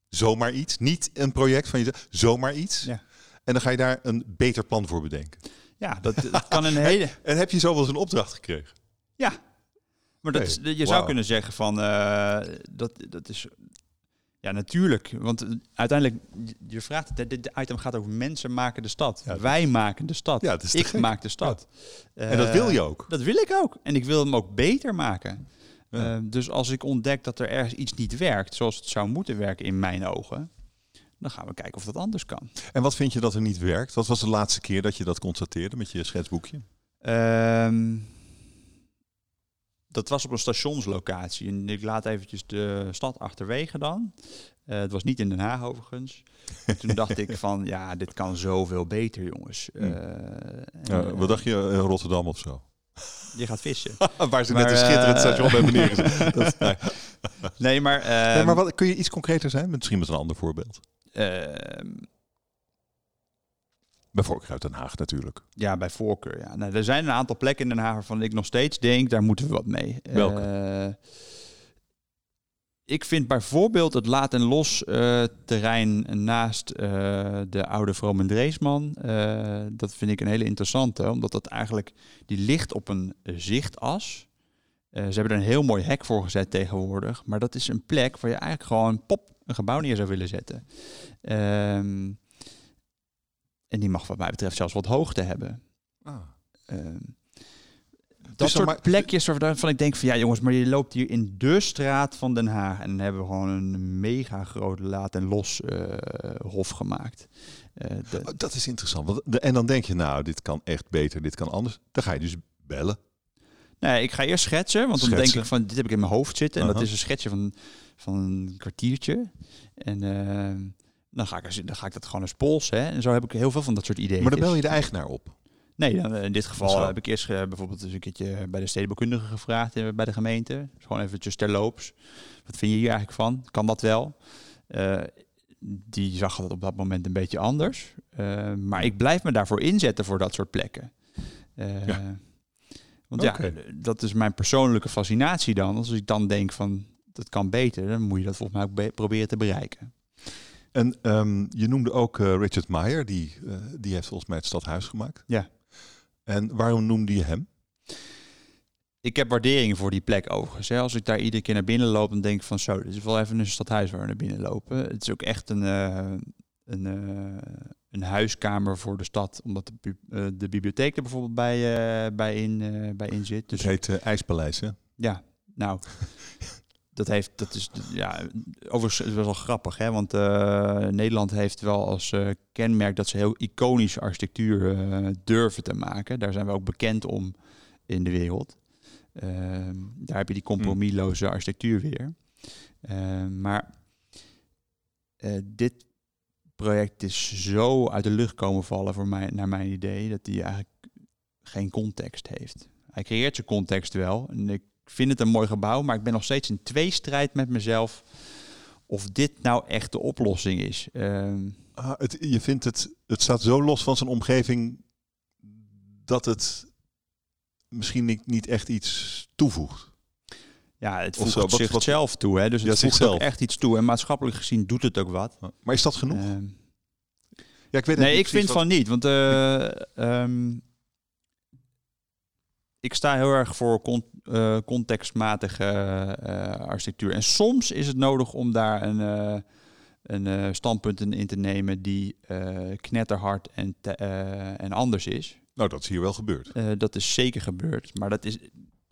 zomaar iets. Niet een project van jezelf, zomaar iets. Ja. En dan ga je daar een beter plan voor bedenken. Ja, dat, dat kan een hele... En heb je zo wel eens een opdracht gekregen? Ja. Maar dat is, je zou kunnen zeggen van... eh, dat, dat is... Ja, natuurlijk. Want eh, uiteindelijk, je- vraagt dit item gaat over mensen maken de stad. Ja, Wij maken de stad. Ja, is Ik maak de stad. En dat Eh, wil je ook. Dat wil ik ook. En ik wil hem ook beter maken. Eh, dus als ik ontdek dat er ergens iets niet werkt zoals het zou moeten werken in mijn ogen, dan gaan we kijken of dat anders kan. En wat vind je dat er niet werkt? Wat was de laatste keer dat je dat constateerde met je schetsboekje? Ehm, dat was op een stationslocatie. En ik laat eventjes de stad achterwege dan. Eh, het was niet in Den Haag overigens. En toen dacht ik van, ja, dit kan zoveel beter, jongens. Hmm. Eh, Ja, eh, wat dacht je, eh, Rotterdam of zo? Je gaat vissen. Waar ze Maar, net een schitterend eh, station hebben neergezet. Dat is- nee. Nee, maar... Nee, ehm, maar wat, kun je iets concreter zijn? Misschien met een ander voorbeeld. Ehm, Bijvoorbeeld uit Den Haag natuurlijk. Ja, bij voorkeur. Ja. Nou, er zijn een aantal plekken in Den Haag waarvan ik nog steeds denk, daar moeten we wat mee. Welke? Eh, ik vind bijvoorbeeld het laat en los eh, terrein naast eh, de oude Vroom en Dreesman. dat vind ik een hele interessante, omdat dat eigenlijk, die ligt op een zichtas. Ze hebben er een heel mooi hek voor gezet tegenwoordig. Maar dat is een plek waar je eigenlijk gewoon pop een gebouw neer zou willen zetten. Ehm, en die mag wat mij betreft zelfs wat hoogte hebben. Ehm, dat dan soort maar- plekjes waarvan ik denk van ja jongens, maar je loopt hier in de straat van Den Haag en dan hebben we gewoon een mega groot laat en los eh, hof gemaakt. Eh, de- Oh, Dat is interessant. Want, de- en dan denk je, nou, dit kan echt beter, dit kan anders. Dan ga je dus bellen. nee, ik ga eerst schetsen, want dan denk ik van dit heb ik in mijn hoofd zitten en dat is een schetsje van, van een kwartiertje. En ehm, dan, ga ik, dan ga ik dat gewoon eens polsen. Hè? En zo heb ik heel veel van dat soort ideeën. Maar dan bel je de eigenaar op. Nee, dan, eh, in dit geval Zo. heb ik eerst eh, bijvoorbeeld eens een keertje bij de stedenbouwkundige gevraagd eh, bij de gemeente. Dus gewoon eventjes terloops. Wat vind je hier eigenlijk van? Kan dat wel? Die zag het op dat moment een beetje anders. Maar ik blijf me daarvoor inzetten voor dat soort plekken. Ja. Want ja, dat is mijn persoonlijke fascinatie dan. Als ik dan denk van, dat kan beter, dan moet je dat volgens mij ook be- proberen te bereiken. En ehm, je noemde ook eh, Richard Meyer, die, eh, die heeft volgens mij het stadhuis gemaakt. Ja. En waarom noemde je hem? Ik heb waardering voor die plek overigens. Hè. Als ik daar iedere keer naar binnen loop, dan denk ik van zo, dit is wel even een stadhuis waar we naar binnen lopen. Het is ook echt een, eh, een, eh, een huiskamer voor de stad, omdat de, bu- eh, de bibliotheek er bijvoorbeeld bij, eh, bij, in, eh, bij in zit. Dus Het heet eh, IJspaleis, hè? ja, nou, dat heeft, dat is, ja, overigens is het wel grappig, hè, want eh, Nederland heeft wel als eh, kenmerk dat ze heel iconische architectuur eh, durven te maken. Daar zijn we ook bekend om in de wereld. Ehm, daar heb je die compromisloze architectuur weer. Ehm, maar dit project is zo uit de lucht komen vallen voor mij, naar mijn idee, dat hij eigenlijk geen context heeft. Hij creëert zijn context wel. En ik vind het een mooi gebouw, maar ik ben nog steeds in tweestrijd met mezelf of dit nou echt de oplossing is. Ehm, Ah, het, je vindt het, het staat zo los van zijn omgeving dat het misschien niet, niet echt iets toevoegt. ja, het voegt zo, zichzelf toe. Hè? Dus Ja, het voegt zichzelf. ook echt iets toe. En maatschappelijk gezien doet het ook wat. Maar is dat genoeg? Ehm, ja, ik weet nee, niet ik vind van niet. Want eh, ehm, ik sta heel erg voor con- eh, contextmatige eh, architectuur. En soms is het nodig om daar een, eh, een standpunt in te nemen die knetterhard en, en anders is. Nou, dat is hier wel gebeurd. Dat is zeker gebeurd. Maar dat is.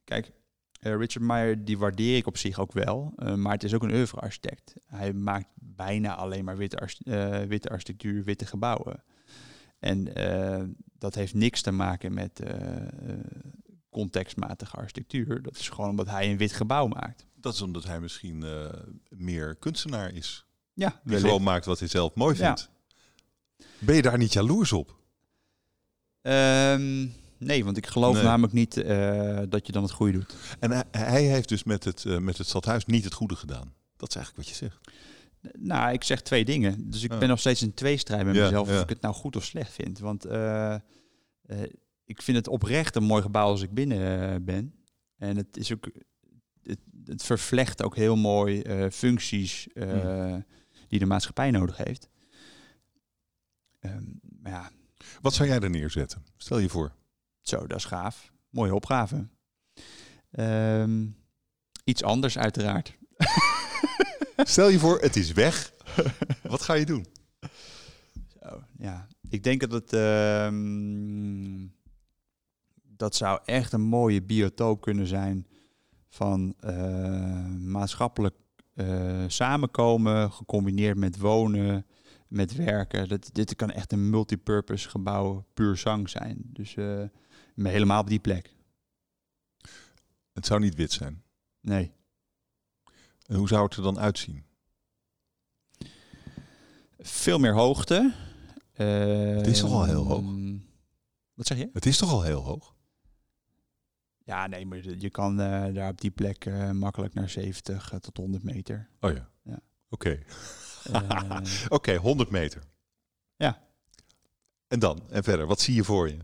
Kijk, Richard Meyer, die waardeer ik op zich ook wel. maar het is ook een oeuvre-architect. Hij maakt bijna alleen maar witte, arch- witte architectuur, witte gebouwen. En dat heeft niks te maken met contextmatige architectuur. Dat is gewoon omdat hij een wit gebouw maakt. Dat is omdat hij misschien eh, meer kunstenaar is. Ja, Die gewoon maakt wat hij zelf mooi Ja. vindt. Ben je daar niet jaloers op? Ehm, nee, want ik geloof Nee. namelijk niet eh, dat je dan het goede doet. En hij, hij heeft dus met het, eh, met het stadhuis niet het goede gedaan. Dat is eigenlijk wat je zegt. Nou, ik zeg twee dingen. Dus ik Ja. ben nog steeds in tweestrijd met mezelf ja. of ik het nou goed of slecht vind. Want ik vind het oprecht een mooi gebouw als ik binnen eh, ben. En het is ook. Het, het vervlecht ook heel mooi eh, functies. eh, die de maatschappij nodig heeft. Ehm, maar ja, Wat zou jij er neerzetten? Stel je voor. zo, dat is gaaf. Mooie opgave. Ehm, iets anders uiteraard. Stel je voor, het is weg. Wat ga je doen? Zo, ja. Ik denk dat het... ehm, dat zou echt een mooie biotoop kunnen zijn van eh, maatschappelijk eh, samenkomen, gecombineerd met wonen, met werken. Dat, dit kan echt een multipurpose gebouw puur zang zijn. Dus maar helemaal op die plek. Het zou niet wit zijn. Nee. En hoe zou het er dan uitzien? Veel meer hoogte. Het is toch al heel hoog? Ehm, Wat zeg je? Het is toch al heel hoog? Ja, nee, maar je kan eh, daar op die plek eh, makkelijk naar 70 eh, tot 100 meter. Oh ja. Ja. Oké. Oké, 100 meter. Ja. En dan? En verder? Wat zie je voor je?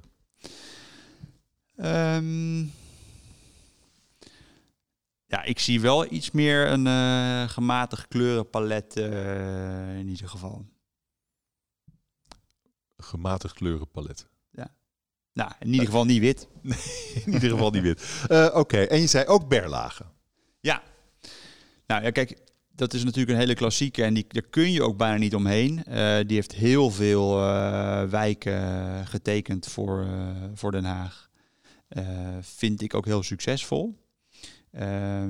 Ehm, ja, ik zie wel iets meer een gematigd kleurenpalet in ieder geval. Gematigd kleurenpalet. Nou, in ieder geval niet wit. In ieder geval niet wit. Eh, Oké, en je zei ook berlagen. Ja. Nou ja, kijk, dat is natuurlijk een hele klassieke en die, daar kun je ook bijna niet omheen. Eh, die heeft heel veel eh, wijken getekend voor, voor Den Haag. Vind ik ook heel succesvol.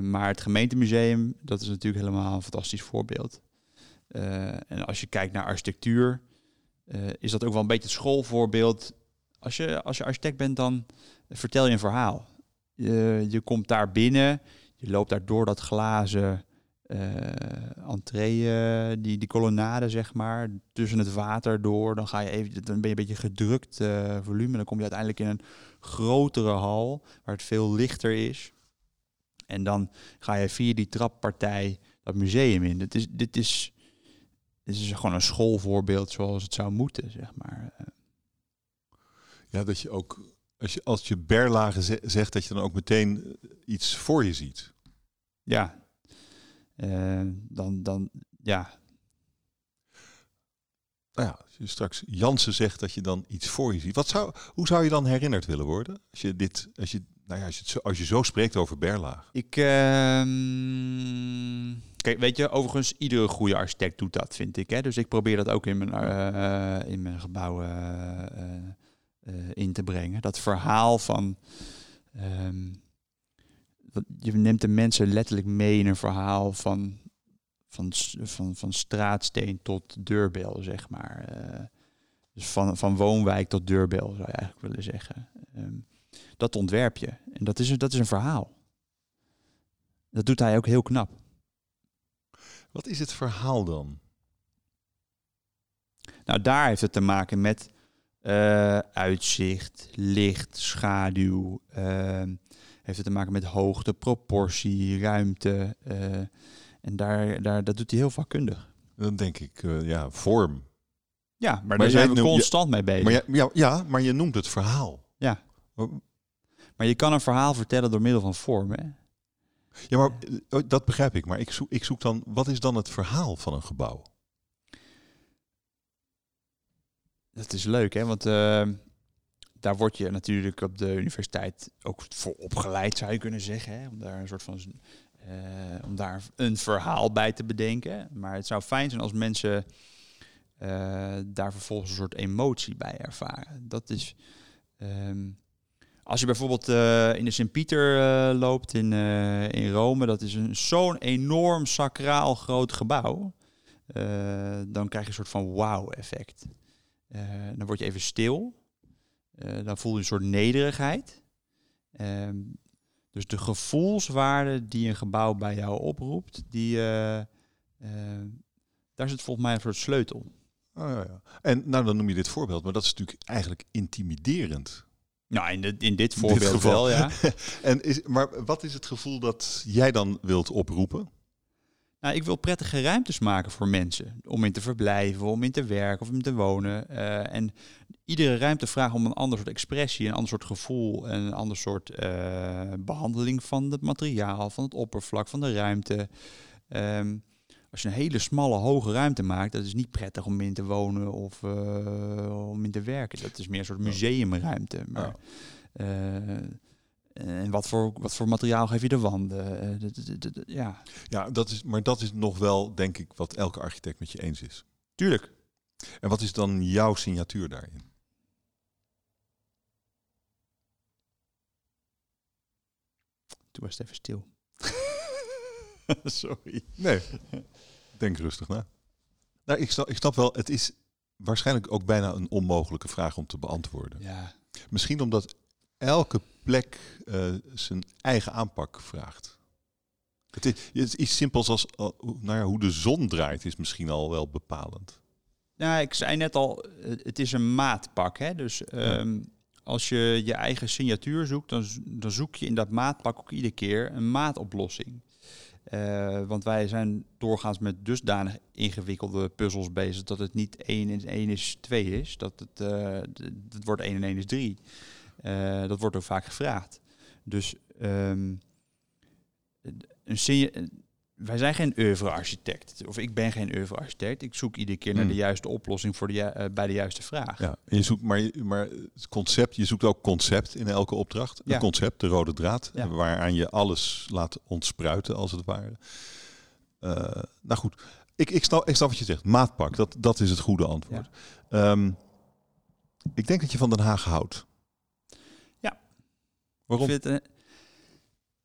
Maar het gemeentemuseum, dat is natuurlijk helemaal een fantastisch voorbeeld. En als je kijkt naar architectuur, is dat ook wel een beetje het schoolvoorbeeld. Als je, als je architect bent, dan vertel je een verhaal. Je, je komt daar binnen, je loopt daar door dat glazen eh entree, die, die kolonnade zeg maar, tussen het water door. Dan, ga je even, dan ben je een beetje gedrukt eh, volume. Dan kom je uiteindelijk in een grotere hal, waar het veel lichter is. En dan ga je via die trappartij dat museum in. Dit is, dit is, dit is gewoon een schoolvoorbeeld zoals het zou moeten, zeg maar. Ja, dat je ook, als je, als je berlagen ze- zegt, dat je dan ook meteen eh, iets voor je ziet. Ja. Eh, dan, dan, ja. Nou ja, als je straks Jansen zegt dat je dan iets voor je ziet. Wat zou, hoe zou je dan herinnerd willen worden? Als je dit, als je, nou ja, als je, zo, als je zo spreekt over berlagen. Ik, ehm, kijk, weet je, overigens, iedere goede architect doet dat, vind ik. Hè? Dus ik probeer dat ook in mijn, eh, in mijn gebouw eh, in te brengen. Dat verhaal van... ehm, je neemt de mensen letterlijk mee in een verhaal van, van, van, van straatsteen tot deurbel, zeg maar. Eh, dus van, van woonwijk tot deurbel, zou je eigenlijk willen zeggen. Ehm, dat ontwerp je. En dat is, een- dat is een verhaal. Dat doet hij ook heel knap. Wat is het verhaal dan? Nou, daar heeft het te maken met eh, uitzicht, licht, schaduw. ehm, heeft het te maken met hoogte, proportie, ruimte. eh, en daar, daar, dat doet hij heel vakkundig. Dan denk ik, eh, ja, vorm. Ja, maar, Maar daar zijn we noemt- constant mee bezig. Maar ja, ja, ja, maar je noemt het verhaal. Ja. Oh, Maar je kan een verhaal vertellen door middel van vorm. Hè? Ja, maar oh, dat begrijp ik. Maar ik zoek, ik zoek dan, wat is dan het verhaal van een gebouw? Dat is leuk, hè? Want eh, daar word je natuurlijk op de universiteit ook voor opgeleid, zou je kunnen zeggen. Hè? Om daar een soort van eh, om daar een verhaal bij te bedenken. Maar het zou fijn zijn als mensen eh, daar vervolgens een soort emotie bij ervaren. Dat is. ehm, als je bijvoorbeeld eh, in de Sint-Pieter loopt in, in Rome, dat is een, zo'n enorm sacraal groot gebouw. Dan krijg je een soort van wauw-effect. Eh, dan word je even stil. Eh, dan voel je een soort nederigheid. Ehm, dus de gevoelswaarde die een gebouw bij jou oproept, die, eh, daar zit volgens mij een soort sleutel. Oh, ja, ja. En nou, dan noem je dit voorbeeld, maar dat is natuurlijk eigenlijk intimiderend. Nou, in, de, in dit voorbeeld geval. wel, ja. En is, maar wat is het gevoel dat jij dan wilt oproepen? Nou, ik wil prettige ruimtes maken voor mensen. Om in te verblijven, om in te werken of in te wonen. Eh, en iedere ruimte vraagt om een ander soort expressie, een ander soort gevoel, en een ander soort eh, behandeling van het materiaal, van het oppervlak, van de ruimte. Ehm, als je een hele smalle, hoge ruimte maakt, dat is niet prettig om in te wonen of uh, om in te werken. Dat is meer een soort museumruimte. Maar, en wat voor, wat voor materiaal geef je de wanden? Uh, ja, ja dat is, maar dat is nog wel, denk ik, wat elke architect met je eens is. Tuurlijk. En wat is dan jouw signatuur daarin? Toen was het even stil. Sorry. Nee, denk rustig na. Nou, ik snap, ik snap wel, het is waarschijnlijk ook bijna een onmogelijke vraag om te beantwoorden. Ja. Misschien omdat elke plek uh, zijn eigen aanpak vraagt. Het is, het is iets simpels als uh, nou ja, hoe de zon draait, is misschien al wel bepalend. Nou, ik zei net al, het is een maatpak. Hè? Dus um, als je je eigen signatuur zoekt, dan, dan zoek je in dat maatpak ook iedere keer een maatoplossing. Uh, want wij zijn doorgaans met dusdanig ingewikkelde puzzels bezig dat het niet 1 in 1 is 2 is. Dat het, uh, het wordt 1 in 1 is 3. Uh, dat wordt ook vaak gevraagd. Dus um, een wij zijn geen oeuvre-architect. Of ik ben geen oeuvre-architect. Ik zoek iedere keer naar de hmm. juiste oplossing voor de, uh, bij de juiste vraag. Ja, je zoekt maar, maar het concept, je zoekt ook concept in elke opdracht. Ja. Een concept, de rode draad, ja. waaraan je alles laat ontspruiten, als het ware. Uh, nou goed, ik, ik, snap, ik snap wat je zegt. Maatpak, dat, dat is het goede antwoord. Ja. Um, ik denk dat je van Den Haag houdt. Waarom? Ik vind, uh,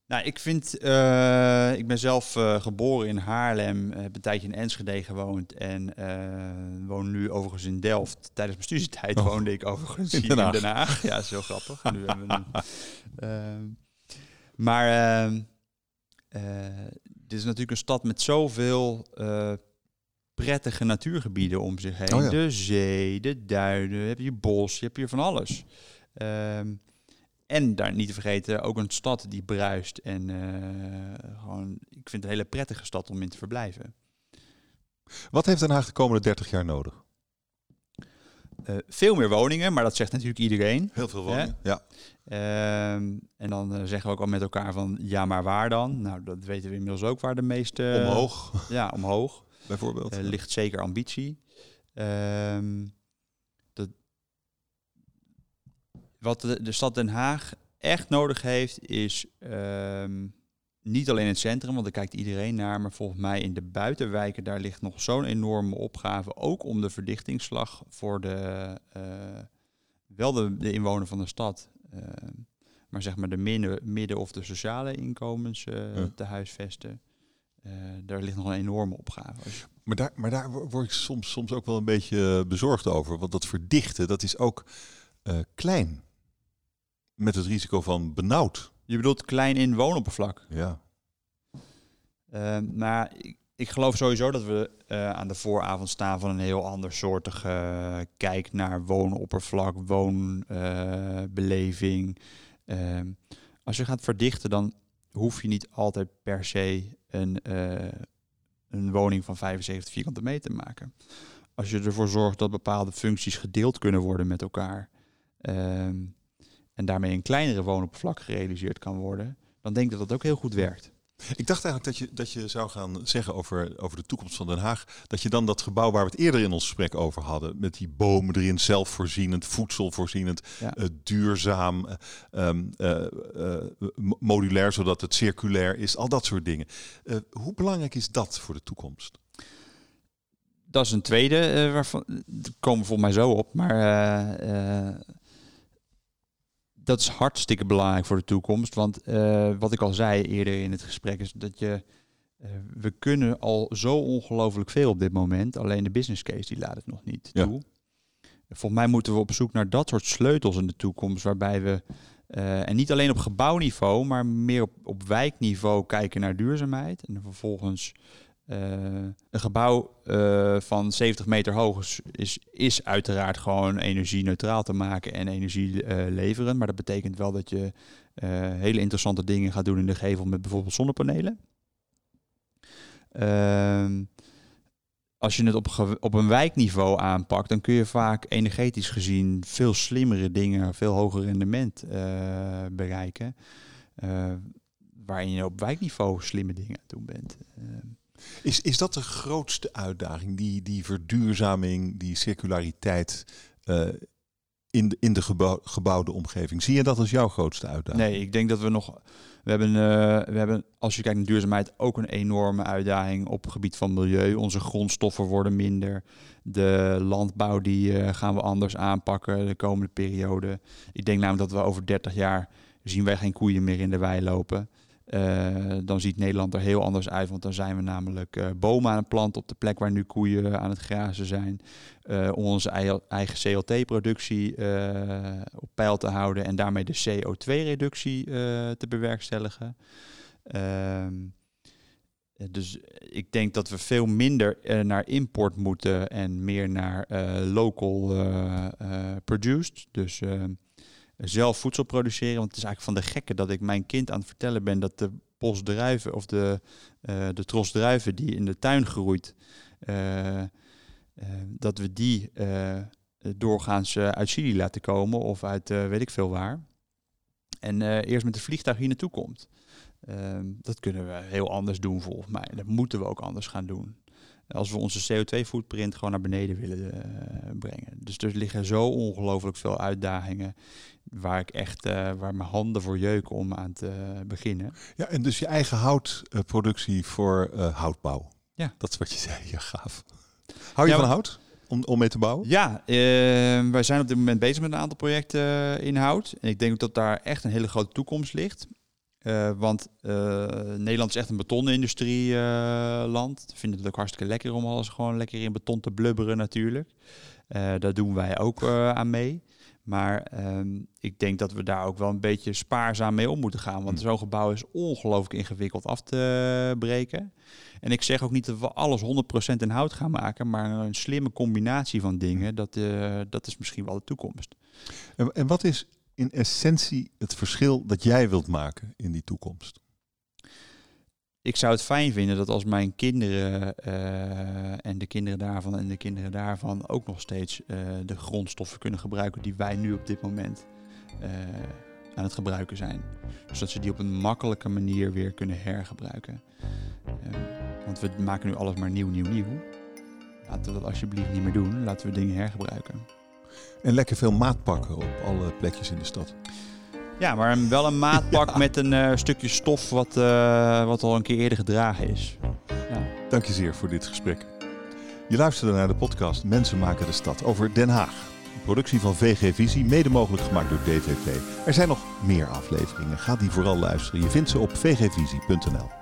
nou, ik vind, uh, ik ben zelf uh, geboren in Haarlem, heb een tijdje in Enschede gewoond en uh, woon nu overigens in Delft. Tijdens mijn studietijd oh. woonde ik overigens in Den Haag. In Den Haag. Ja, dat is heel grappig. nu hebben we een, maar dit is natuurlijk een stad met zoveel prettige natuurgebieden om zich heen. Oh ja. De zee, de duinen, heb je bos, je hebt hier van alles. Ehm, en daar niet te vergeten, ook een stad die bruist. En uh, gewoon, ik vind het een hele prettige stad om in te verblijven. Wat heeft Den Haag de komende 30 jaar nodig? Uh, veel meer woningen, maar dat zegt natuurlijk iedereen. Heel veel woningen, ja. Uh, en dan uh, zeggen we ook al met elkaar van, ja, maar waar dan? Nou, dat weten we inmiddels ook waar de meeste... omhoog. Ja, omhoog. Bijvoorbeeld. ligt zeker ambitie. Ehm, wat de, de, stad Den Haag echt nodig heeft, is um, niet alleen het centrum, want daar kijkt iedereen naar, maar volgens mij in de buitenwijken, daar ligt nog zo'n enorme opgave, ook om de verdichtingsslag voor de, uh, wel de, de, inwoner van de stad, uh, maar zeg maar de midden, midden of de sociale inkomens uh, ja. te huisvesten. daar ligt nog een enorme opgave. Maar daar, maar daar word ik soms, soms ook wel een beetje bezorgd over. Want dat verdichten, dat is ook klein. Met het risico van benauwd. Je bedoelt klein in woonoppervlak? Ja. Uh, maar ik, ik, geloof sowieso dat we uh, aan de vooravond staan van een heel ander soortige uh, kijk naar woonoppervlak, woonbeleving. Ehm, als je gaat verdichten, dan hoef je niet altijd per se een, eh, een woning van 75 vierkante meter te maken. Als je ervoor zorgt dat bepaalde functies gedeeld kunnen worden met elkaar. Ehm, en daarmee een kleinere woonoppervlak gerealiseerd kan worden, dan denk ik dat dat ook heel goed werkt. Ik dacht eigenlijk dat je, dat je zou gaan zeggen over, over de toekomst van Den Haag. Dat je dan dat gebouw waar we het eerder in ons gesprek over hadden. Met die bomen erin, zelfvoorzienend, voedselvoorzienend, ja. uh, duurzaam, uh, uh, modulair zodat het circulair is. Al dat soort dingen. hoe belangrijk is dat voor de toekomst? Dat is een tweede, waarvan komen volgens mij zo op. Maar dat is hartstikke belangrijk voor de toekomst. Want uh, wat ik al zei eerder in het gesprek is dat je. Uh, we kunnen al zo ongelooflijk veel op dit moment. Alleen de business case die laat het nog niet ja. toe. Volgens mij moeten we op zoek naar dat soort sleutels in de toekomst. Waarbij we. Uh, en niet alleen op gebouwniveau, maar meer op, op wijkniveau kijken naar duurzaamheid. En vervolgens uh, een gebouw uh, van 70 meter hoog is, is, uiteraard gewoon energie-neutraal te maken en energie uh, leveren. Maar dat betekent wel dat je hele interessante dingen gaat doen in de gevel met bijvoorbeeld zonnepanelen. Ehm, als je het op, op een wijkniveau aanpakt, dan kun je vaak energetisch gezien veel slimmere dingen, veel hoger rendement bereiken. waarin je op wijkniveau slimme dingen aan doen bent. Is, is dat de grootste uitdaging, die, die verduurzaming, die circulariteit uh, in de, in de gebouw, gebouwde omgeving? Zie je dat als jouw grootste uitdaging? Nee, ik denk dat we nog. We hebben, uh, we hebben, als je kijkt naar duurzaamheid, ook een enorme uitdaging op het gebied van milieu. Onze grondstoffen worden minder. De landbouw die uh, gaan we anders aanpakken de komende periode. Ik denk namelijk dat we over 30 jaar zien wij geen koeien meer in de wei lopen. Uh, dan ziet Nederland er heel anders uit, want dan zijn we namelijk uh, bomen aan het planten op de plek waar nu koeien aan het grazen zijn. Om onze eigen CLT-productie op peil te houden en daarmee de CO2-reductie te bewerkstelligen. Ehm, dus ik denk dat we veel minder naar import moeten en meer naar local produced. Dus zelf voedsel produceren. Want het is eigenlijk van de gekke dat ik mijn kind aan het vertellen ben dat de bosdruiven of de, uh, de tros druiven die in de tuin groeit, uh, uh, dat we die doorgaans uit Chili laten komen of uit weet ik veel waar. En eerst met de vliegtuig hier naartoe komt. Ehm, dat kunnen we heel anders doen volgens mij. Dat moeten we ook anders gaan doen als we onze CO2-footprint gewoon naar beneden willen brengen. Dus er liggen zo ongelooflijk veel uitdagingen waar ik echt uh, waar mijn handen voor jeuken om aan te beginnen. Ja, en dus je eigen houtproductie voor uh, houtbouw. Ja. Dat is wat je zei, ja gaaf. Hou je van hout? Om, om mee te bouwen? Ja, wij zijn op dit moment bezig met een aantal projecten in hout. En ik denk dat daar echt een hele grote toekomst ligt. Want Nederland is echt een betonindustrieland. Uh, vinden het ook hartstikke lekker om alles gewoon lekker in beton te blubberen natuurlijk. daar doen wij ook aan mee. Maar ehm, ik denk dat we daar ook wel een beetje spaarzaam mee om moeten gaan. Want hmm. zo'n gebouw is ongelooflijk ingewikkeld af te breken. En ik zeg ook niet dat we alles 100% in hout gaan maken. Maar een slimme combinatie van dingen, dat, uh, dat is misschien wel de toekomst. En, en wat is in essentie het verschil dat jij wilt maken in die toekomst? ik zou het fijn vinden dat als mijn kinderen uh, en de kinderen daarvan en de kinderen daarvan ook nog steeds uh, de grondstoffen kunnen gebruiken die wij nu op dit moment uh, aan het gebruiken zijn. Dus dat ze die op een makkelijke manier weer kunnen hergebruiken. want we maken nu alles maar nieuw, nieuw, nieuw. Laten we dat alsjeblieft niet meer doen. Laten we dingen hergebruiken. En lekker veel maat pakken op alle plekjes in de stad. Ja, maar wel een maatpak met een uh, stukje stof wat, uh, wat al een keer eerder gedragen is. Ja. Dank je zeer voor dit gesprek. Je luisterde naar de podcast Mensen maken de stad over Den Haag. Een productie van VG Visie, mede mogelijk gemaakt door DVV. Er zijn nog meer afleveringen. Ga die vooral luisteren. Je vindt ze op vgvisie.nl.